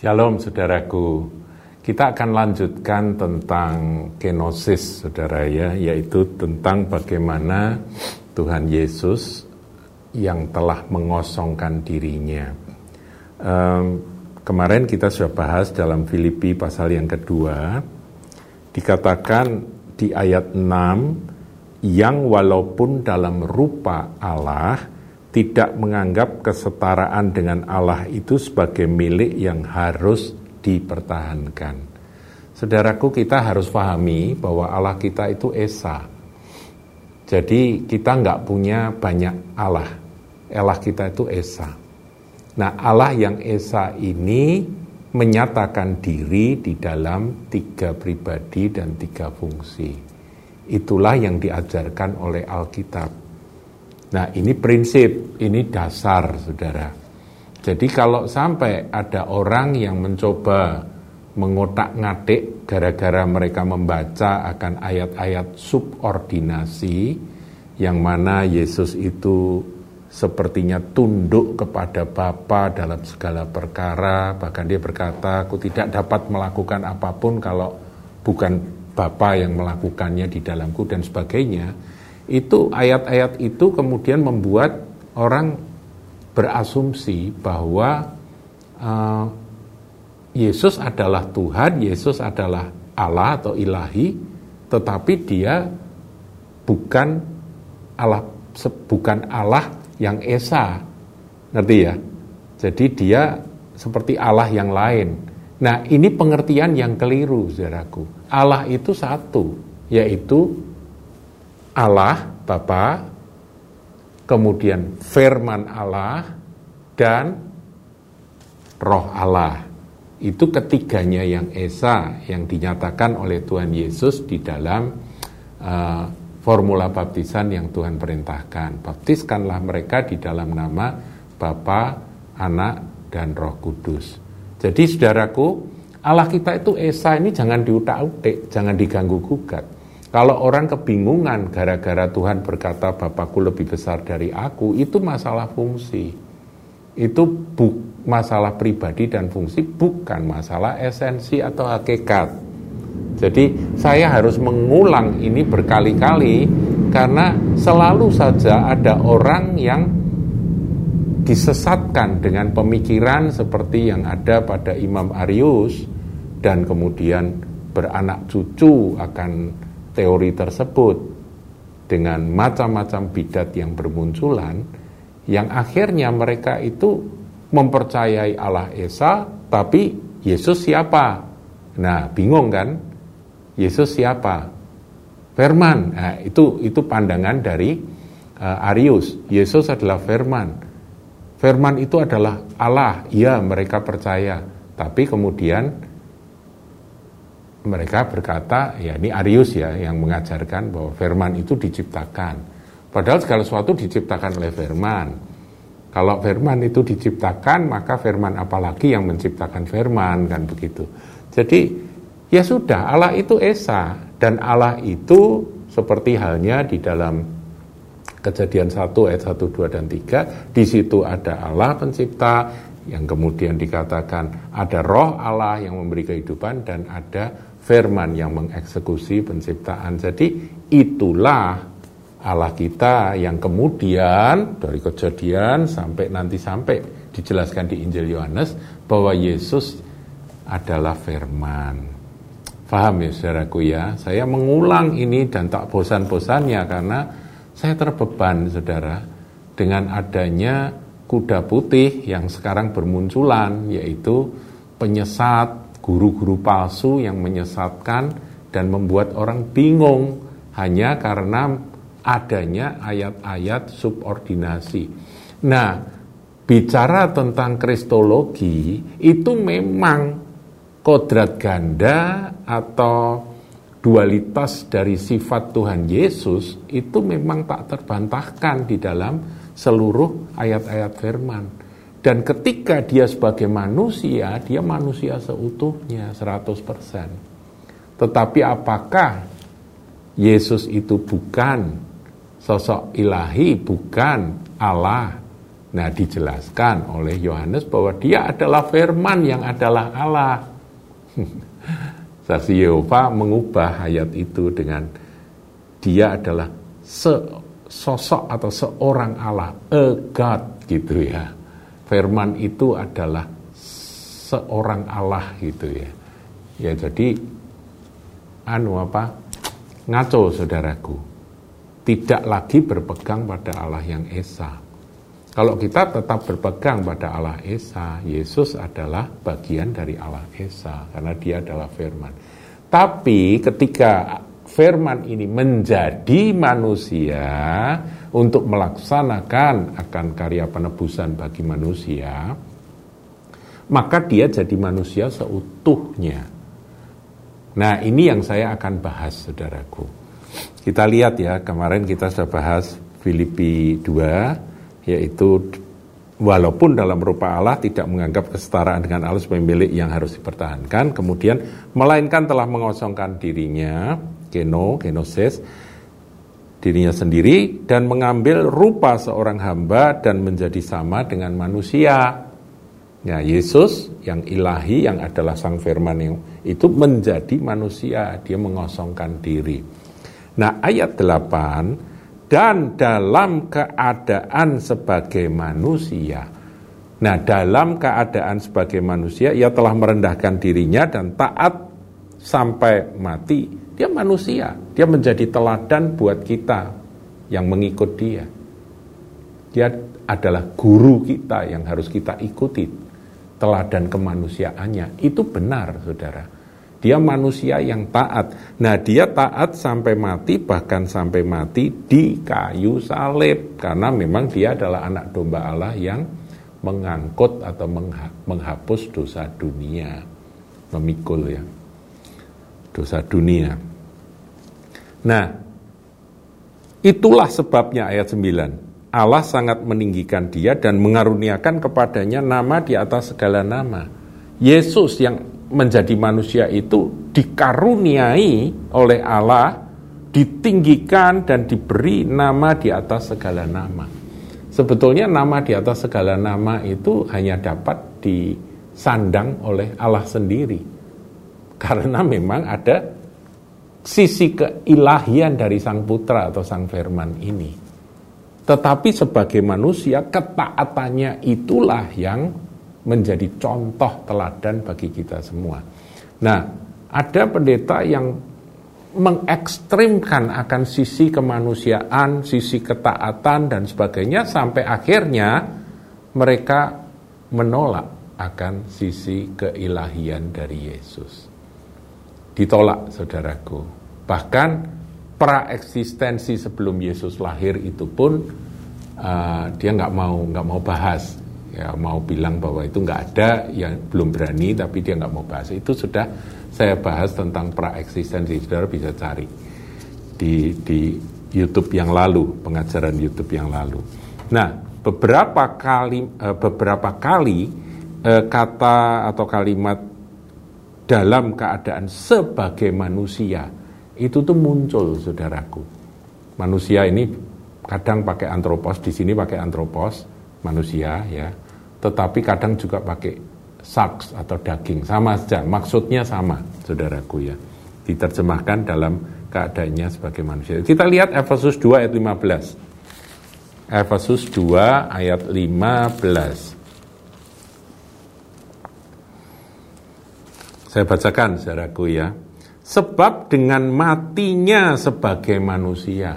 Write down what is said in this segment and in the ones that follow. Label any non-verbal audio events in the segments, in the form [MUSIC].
Shalom saudaraku. Kita akan lanjutkan tentang kenosis saudara ya, yaitu tentang bagaimana Tuhan Yesus yang telah mengosongkan dirinya. Um, kemarin kita sudah bahas dalam Filipi pasal yang kedua, dikatakan di ayat 6, yang walaupun dalam rupa Allah, tidak menganggap kesetaraan dengan Allah itu sebagai milik yang harus dipertahankan. Saudaraku, kita harus pahami bahwa Allah kita itu Esa. Jadi kita nggak punya banyak Allah. Allah kita itu Esa. Nah Allah yang Esa ini menyatakan diri di dalam tiga pribadi dan tiga fungsi. Itulah yang diajarkan oleh Alkitab. Nah ini prinsip, ini dasar saudara. Jadi kalau sampai ada orang yang mencoba mengotak-ngatik gara-gara mereka membaca akan ayat-ayat subordinasi yang mana Yesus itu sepertinya tunduk kepada Bapa dalam segala perkara bahkan dia berkata aku tidak dapat melakukan apa pun kalau bukan Bapa yang melakukannya di dalamku dan sebagainya itu ayat-ayat itu kemudian membuat orang berasumsi bahwa uh, Yesus adalah Tuhan, Yesus adalah Allah atau ilahi, tetapi dia bukan Allah bukan Allah yang esa. Ngerti ya? Jadi dia seperti Allah yang lain. Nah, ini pengertian yang keliru, saudaraku. Allah itu satu, yaitu Allah Bapa, kemudian firman Allah dan roh Allah. Itu ketiganya yang esa yang dinyatakan oleh Tuhan Yesus di dalam uh, formula baptisan yang Tuhan perintahkan. Baptiskanlah mereka di dalam nama Bapa, Anak, dan Roh Kudus. Jadi saudaraku, Allah kita itu esa ini jangan diutak-utik, jangan diganggu gugat. Kalau orang kebingungan gara-gara Tuhan berkata Bapakku lebih besar dari aku, itu masalah fungsi. Itu buk, masalah pribadi dan fungsi, bukan masalah esensi atau hakikat. Jadi saya harus mengulang ini berkali-kali karena selalu saja ada orang yang disesatkan dengan pemikiran seperti yang ada pada Imam Arius dan kemudian beranak cucu akan teori tersebut dengan macam-macam bidat yang bermunculan yang akhirnya mereka itu mempercayai Allah Esa tapi Yesus siapa? Nah, bingung kan? Yesus siapa? Firman. Nah, itu itu pandangan dari uh, Arius. Yesus adalah firman. Firman itu adalah Allah. Iya, mereka percaya. Tapi kemudian mereka berkata, ya ini Arius ya yang mengajarkan bahwa firman itu diciptakan. Padahal segala sesuatu diciptakan oleh firman. Kalau firman itu diciptakan, maka firman apalagi yang menciptakan firman kan begitu. Jadi ya sudah Allah itu esa dan Allah itu seperti halnya di dalam Kejadian 1 ayat 1 2 dan 3 di situ ada Allah pencipta yang kemudian dikatakan ada roh Allah yang memberi kehidupan dan ada firman yang mengeksekusi penciptaan. Jadi itulah Allah kita yang kemudian dari kejadian sampai nanti sampai dijelaskan di Injil Yohanes bahwa Yesus adalah firman. Faham ya saudaraku ya? Saya mengulang ini dan tak bosan-bosannya karena saya terbeban saudara dengan adanya kuda putih yang sekarang bermunculan yaitu penyesat guru-guru palsu yang menyesatkan dan membuat orang bingung hanya karena adanya ayat-ayat subordinasi. Nah, bicara tentang kristologi itu memang kodrat ganda atau dualitas dari sifat Tuhan Yesus itu memang tak terbantahkan di dalam seluruh ayat-ayat firman. Dan ketika dia sebagai manusia, dia manusia seutuhnya 100%. Tetapi apakah Yesus itu bukan sosok ilahi, bukan Allah, Nah, dijelaskan oleh Yohanes bahwa dia adalah firman yang adalah Allah. [LAUGHS] Saksi Yehova mengubah ayat itu dengan dia adalah sosok atau seorang Allah, a God gitu ya. Firman itu adalah seorang Allah gitu ya. Ya jadi anu apa? Ngaco saudaraku. Tidak lagi berpegang pada Allah yang esa kalau kita tetap berpegang pada Allah Esa, Yesus adalah bagian dari Allah Esa karena dia adalah firman. Tapi ketika firman ini menjadi manusia untuk melaksanakan akan karya penebusan bagi manusia, maka dia jadi manusia seutuhnya. Nah, ini yang saya akan bahas, saudaraku. Kita lihat ya, kemarin kita sudah bahas Filipi 2 yaitu walaupun dalam rupa Allah tidak menganggap kesetaraan dengan Allah sebagai milik yang harus dipertahankan, kemudian melainkan telah mengosongkan dirinya, keno, genosis, dirinya sendiri dan mengambil rupa seorang hamba dan menjadi sama dengan manusia. Ya, Yesus yang ilahi yang adalah sang firman itu menjadi manusia, dia mengosongkan diri. Nah, ayat 8 dan dalam keadaan sebagai manusia. Nah, dalam keadaan sebagai manusia, ia telah merendahkan dirinya dan taat sampai mati. Dia manusia, dia menjadi teladan buat kita yang mengikut dia. Dia adalah guru kita yang harus kita ikuti. Teladan kemanusiaannya itu benar, saudara dia manusia yang taat. Nah, dia taat sampai mati, bahkan sampai mati di kayu salib. Karena memang dia adalah anak domba Allah yang mengangkut atau menghapus dosa dunia. Memikul ya. Dosa dunia. Nah, itulah sebabnya ayat 9. Allah sangat meninggikan dia dan mengaruniakan kepadanya nama di atas segala nama. Yesus yang menjadi manusia itu dikaruniai oleh Allah, ditinggikan dan diberi nama di atas segala nama. Sebetulnya nama di atas segala nama itu hanya dapat disandang oleh Allah sendiri. Karena memang ada sisi keilahian dari sang putra atau sang firman ini. Tetapi sebagai manusia ketaatannya itulah yang menjadi contoh teladan bagi kita semua. Nah, ada pendeta yang mengekstrimkan akan sisi kemanusiaan, sisi ketaatan dan sebagainya sampai akhirnya mereka menolak akan sisi keilahian dari Yesus. Ditolak, saudaraku. Bahkan praeksistensi sebelum Yesus lahir itu pun uh, dia nggak mau nggak mau bahas. Ya mau bilang bahwa itu nggak ada yang belum berani tapi dia nggak mau bahas. Itu sudah saya bahas tentang praeksistensi saudara bisa cari di di YouTube yang lalu pengajaran YouTube yang lalu. Nah beberapa kali eh, beberapa kali eh, kata atau kalimat dalam keadaan sebagai manusia itu tuh muncul saudaraku. Manusia ini kadang pakai antropos di sini pakai antropos manusia ya. Tetapi kadang juga pakai saks atau daging. Sama saja maksudnya sama saudaraku ya. Diterjemahkan dalam keadaannya sebagai manusia. Kita lihat Efesus 2 ayat 15 Efesus 2 ayat 15 saya bacakan saudaraku ya sebab dengan matinya sebagai manusia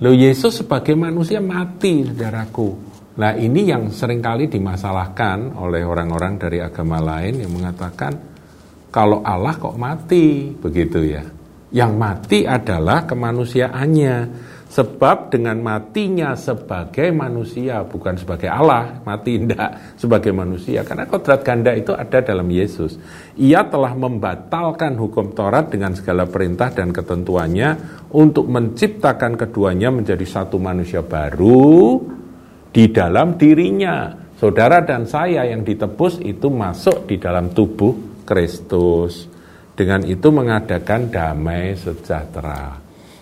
lo Yesus sebagai manusia mati saudaraku Nah ini yang sering kali dimasalahkan oleh orang-orang dari agama lain yang mengatakan kalau Allah kok mati begitu ya. Yang mati adalah kemanusiaannya. Sebab dengan matinya sebagai manusia, bukan sebagai Allah, mati tidak sebagai manusia. Karena kodrat ganda itu ada dalam Yesus. Ia telah membatalkan hukum Taurat dengan segala perintah dan ketentuannya untuk menciptakan keduanya menjadi satu manusia baru di dalam dirinya. Saudara dan saya yang ditebus itu masuk di dalam tubuh Kristus. Dengan itu mengadakan damai sejahtera.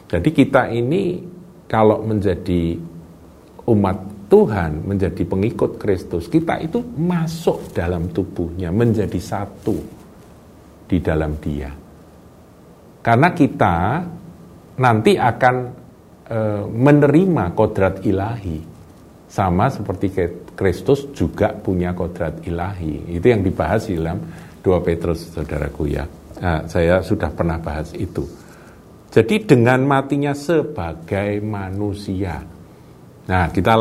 Jadi kita ini kalau menjadi umat Tuhan, menjadi pengikut Kristus, kita itu masuk dalam tubuhnya, menjadi satu di dalam Dia. Karena kita nanti akan e, menerima kodrat ilahi, sama seperti Kristus juga punya kodrat ilahi. Itu yang dibahas di dalam 2 Petrus, saudaraku ya. Nah, saya sudah pernah bahas itu. Jadi dengan matinya sebagai manusia. Nah, kita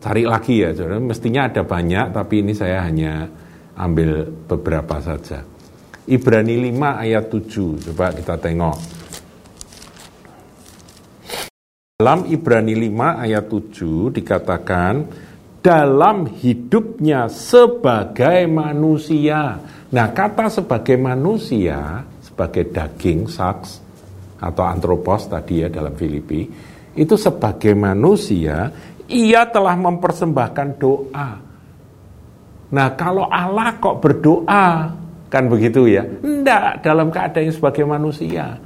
cari lagi ya, saudara. Mestinya ada banyak, tapi ini saya hanya ambil beberapa saja. Ibrani 5 ayat 7, coba kita tengok. Dalam Ibrani 5 ayat 7 dikatakan, dalam hidupnya sebagai manusia. Nah, kata sebagai manusia, sebagai daging, saks, atau antropos tadi ya dalam Filipi, itu sebagai manusia, ia telah mempersembahkan doa. Nah, kalau Allah kok berdoa, kan begitu ya? Enggak, dalam keadaan sebagai manusia.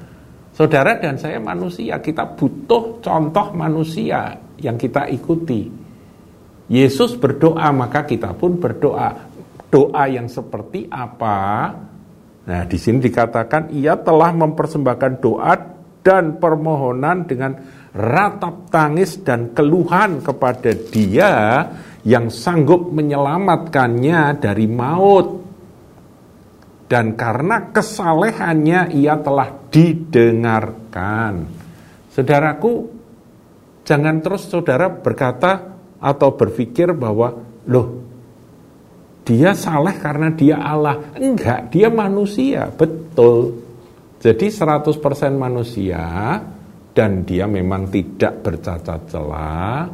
Saudara dan saya manusia, kita butuh contoh manusia yang kita ikuti. Yesus berdoa, maka kita pun berdoa. Doa yang seperti apa? Nah, di sini dikatakan ia telah mempersembahkan doa dan permohonan dengan ratap tangis dan keluhan kepada dia yang sanggup menyelamatkannya dari maut. Dan karena kesalehannya ia telah didengarkan. Saudaraku, jangan terus saudara berkata atau berpikir bahwa, loh, dia saleh karena dia Allah. Enggak, dia manusia, betul. Jadi 100% manusia dan dia memang tidak bercacat celah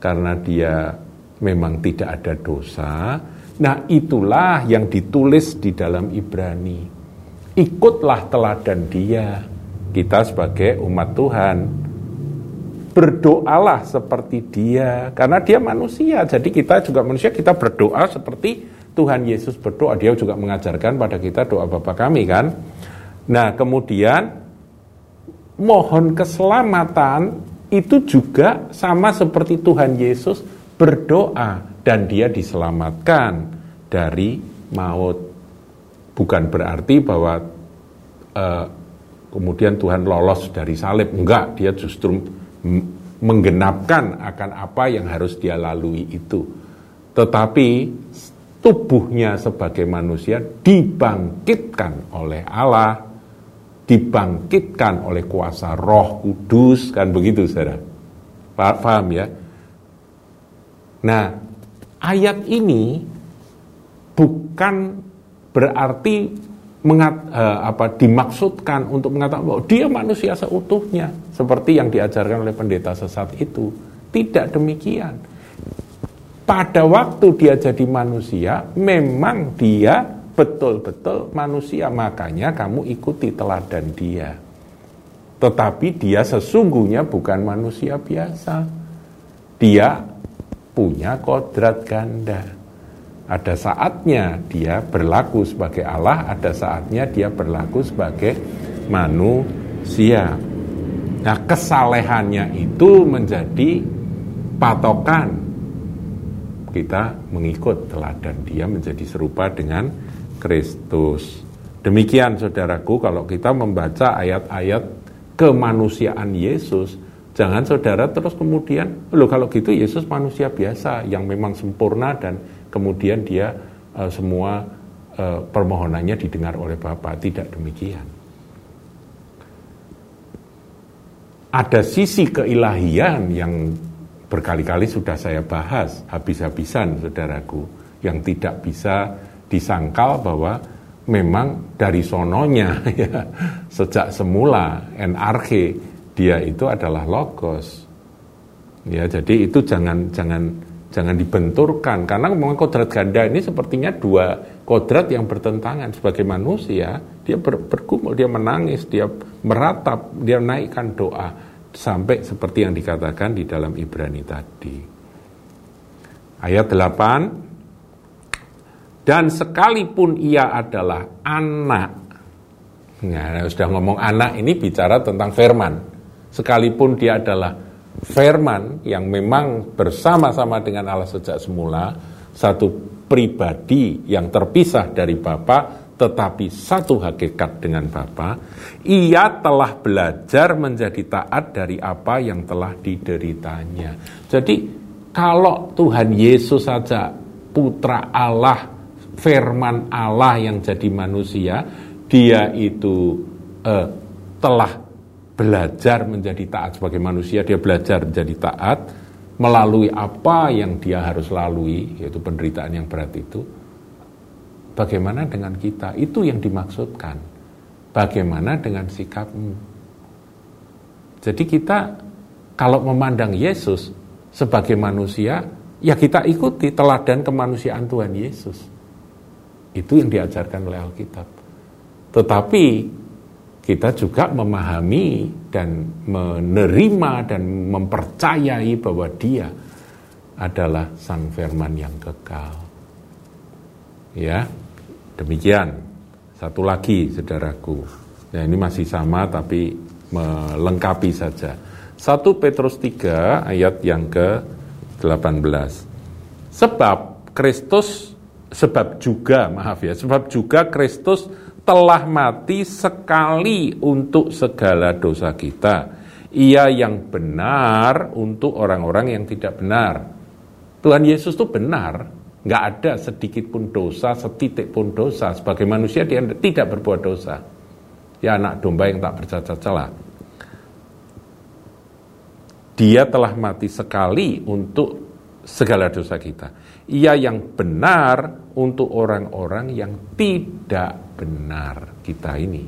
karena dia memang tidak ada dosa. Nah, itulah yang ditulis di dalam Ibrani. Ikutlah teladan dia. Kita sebagai umat Tuhan berdoalah seperti dia karena dia manusia. Jadi kita juga manusia, kita berdoa seperti Tuhan Yesus berdoa. Dia juga mengajarkan pada kita doa Bapa kami kan. Nah, kemudian mohon keselamatan itu juga sama seperti Tuhan Yesus berdoa dan dia diselamatkan dari maut. Bukan berarti bahwa uh, kemudian Tuhan lolos dari salib. Enggak, dia justru menggenapkan akan apa yang harus dia lalui itu. Tetapi tubuhnya sebagai manusia dibangkitkan oleh Allah dibangkitkan oleh kuasa roh kudus, kan begitu saudara. Paham ya? Nah, ayat ini bukan berarti mengat, uh, apa dimaksudkan untuk mengatakan bahwa dia manusia seutuhnya seperti yang diajarkan oleh pendeta sesat itu. Tidak demikian. Pada waktu dia jadi manusia, memang dia betul-betul manusia, makanya kamu ikuti teladan dia. Tetapi dia sesungguhnya bukan manusia biasa. Dia punya kodrat ganda. Ada saatnya dia berlaku sebagai Allah, ada saatnya dia berlaku sebagai manusia. Nah, kesalehannya itu menjadi patokan kita mengikut teladan dia menjadi serupa dengan Kristus. Demikian saudaraku kalau kita membaca ayat-ayat kemanusiaan Yesus, jangan saudara terus kemudian, loh kalau gitu Yesus manusia biasa yang memang sempurna dan kemudian dia uh, semua uh, permohonannya didengar oleh Bapa. Tidak demikian. Ada sisi keilahian yang berkali-kali sudah saya bahas habis-habisan saudaraku yang tidak bisa disangkal bahwa memang dari sononya [LAUGHS] ya sejak semula NRG dia itu adalah logos. Ya jadi itu jangan jangan jangan dibenturkan karena memang kodrat ganda ini sepertinya dua kodrat yang bertentangan. Sebagai manusia dia ber, bergumul dia menangis dia meratap dia naikkan doa. Sampai seperti yang dikatakan di dalam Ibrani tadi. Ayat 8 dan sekalipun ia adalah anak, nah, sudah ngomong anak ini bicara tentang firman. Sekalipun dia adalah firman yang memang bersama-sama dengan Allah sejak semula, satu pribadi yang terpisah dari Bapa tetapi satu hakikat dengan Bapa, ia telah belajar menjadi taat dari apa yang telah dideritanya. Jadi kalau Tuhan Yesus saja putra Allah, firman Allah yang jadi manusia, dia itu eh, telah belajar menjadi taat sebagai manusia, dia belajar menjadi taat melalui apa yang dia harus lalui, yaitu penderitaan yang berat itu Bagaimana dengan kita? Itu yang dimaksudkan. Bagaimana dengan sikapmu? Jadi kita kalau memandang Yesus sebagai manusia, ya kita ikuti teladan kemanusiaan Tuhan Yesus. Itu yang diajarkan oleh Alkitab. Tetapi kita juga memahami dan menerima dan mempercayai bahwa dia adalah sang firman yang kekal. Ya, Demikian. Satu lagi, saudaraku. Ya, ini masih sama tapi melengkapi saja. 1 Petrus 3 ayat yang ke-18. Sebab Kristus sebab juga maaf ya, sebab juga Kristus telah mati sekali untuk segala dosa kita. Ia yang benar untuk orang-orang yang tidak benar. Tuhan Yesus itu benar, nggak ada sedikit pun dosa, setitik pun dosa. Sebagai manusia dia tidak berbuat dosa. Ya anak domba yang tak bercacat celah. Dia telah mati sekali untuk segala dosa kita. Ia yang benar untuk orang-orang yang tidak benar kita ini.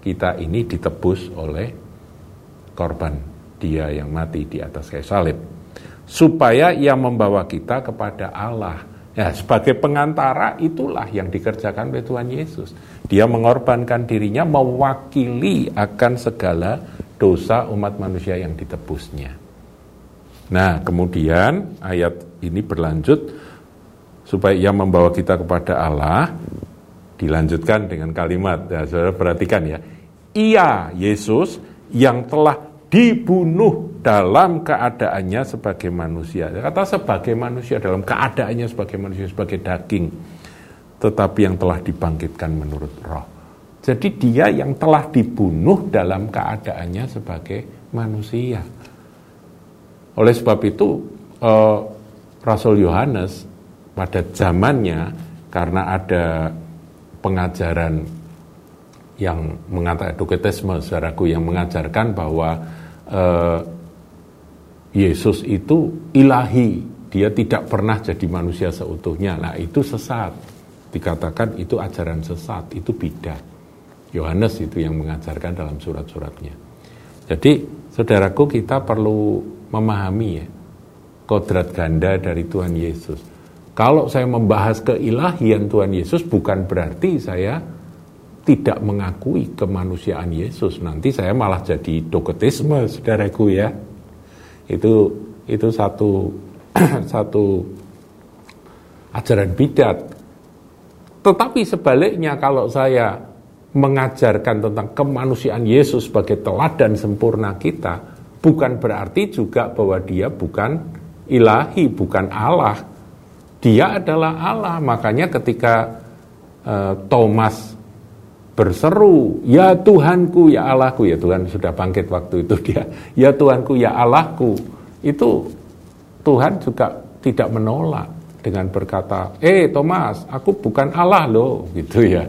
Kita ini ditebus oleh korban dia yang mati di atas kayu salib supaya ia membawa kita kepada Allah. Ya, sebagai pengantara itulah yang dikerjakan oleh Tuhan Yesus. Dia mengorbankan dirinya mewakili akan segala dosa umat manusia yang ditebusnya. Nah, kemudian ayat ini berlanjut supaya ia membawa kita kepada Allah dilanjutkan dengan kalimat ya Saudara perhatikan ya. Ia Yesus yang telah dibunuh dalam keadaannya sebagai manusia. Kata sebagai manusia dalam keadaannya sebagai manusia sebagai daging, tetapi yang telah dibangkitkan menurut roh. Jadi dia yang telah dibunuh dalam keadaannya sebagai manusia. Oleh sebab itu eh, Rasul Yohanes pada zamannya karena ada pengajaran yang mengatakan doketisme saudaraku yang mengajarkan bahwa uh, Yesus itu ilahi, dia tidak pernah jadi manusia seutuhnya. Nah, itu sesat. Dikatakan itu ajaran sesat, itu bidat. Yohanes itu yang mengajarkan dalam surat-suratnya. Jadi, saudaraku kita perlu memahami ya, kodrat ganda dari Tuhan Yesus. Kalau saya membahas keilahian Tuhan Yesus bukan berarti saya tidak mengakui kemanusiaan Yesus. Nanti saya malah jadi doketisme, saudaraku ya. Itu itu satu [CLEARS THROAT] satu ajaran bidat. Tetapi sebaliknya kalau saya mengajarkan tentang kemanusiaan Yesus sebagai teladan sempurna kita, bukan berarti juga bahwa dia bukan ilahi, bukan Allah. Dia adalah Allah. Makanya ketika uh, Thomas berseru, "Ya Tuhanku, ya Allahku." Ya Tuhan sudah bangkit waktu itu [LAUGHS] dia. "Ya Tuhanku, ya Allahku." Itu Tuhan juga tidak menolak dengan berkata, "Eh Thomas, aku bukan Allah loh." gitu ya.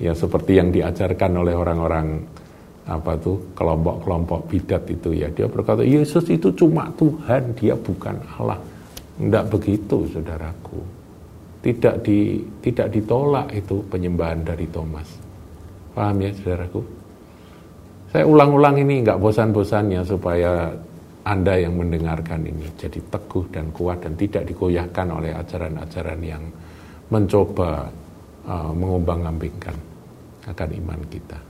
Ya seperti yang diajarkan oleh orang-orang apa tuh kelompok-kelompok bidat itu ya. Dia berkata, "Yesus itu cuma Tuhan, dia bukan Allah." Tidak begitu, saudaraku. Tidak di tidak ditolak itu penyembahan dari Thomas. Paham ya saudaraku? Saya ulang-ulang ini nggak bosan-bosannya supaya Anda yang mendengarkan ini jadi teguh dan kuat dan tidak digoyahkan oleh ajaran-ajaran yang mencoba uh, mengombang-ambingkan akan iman kita.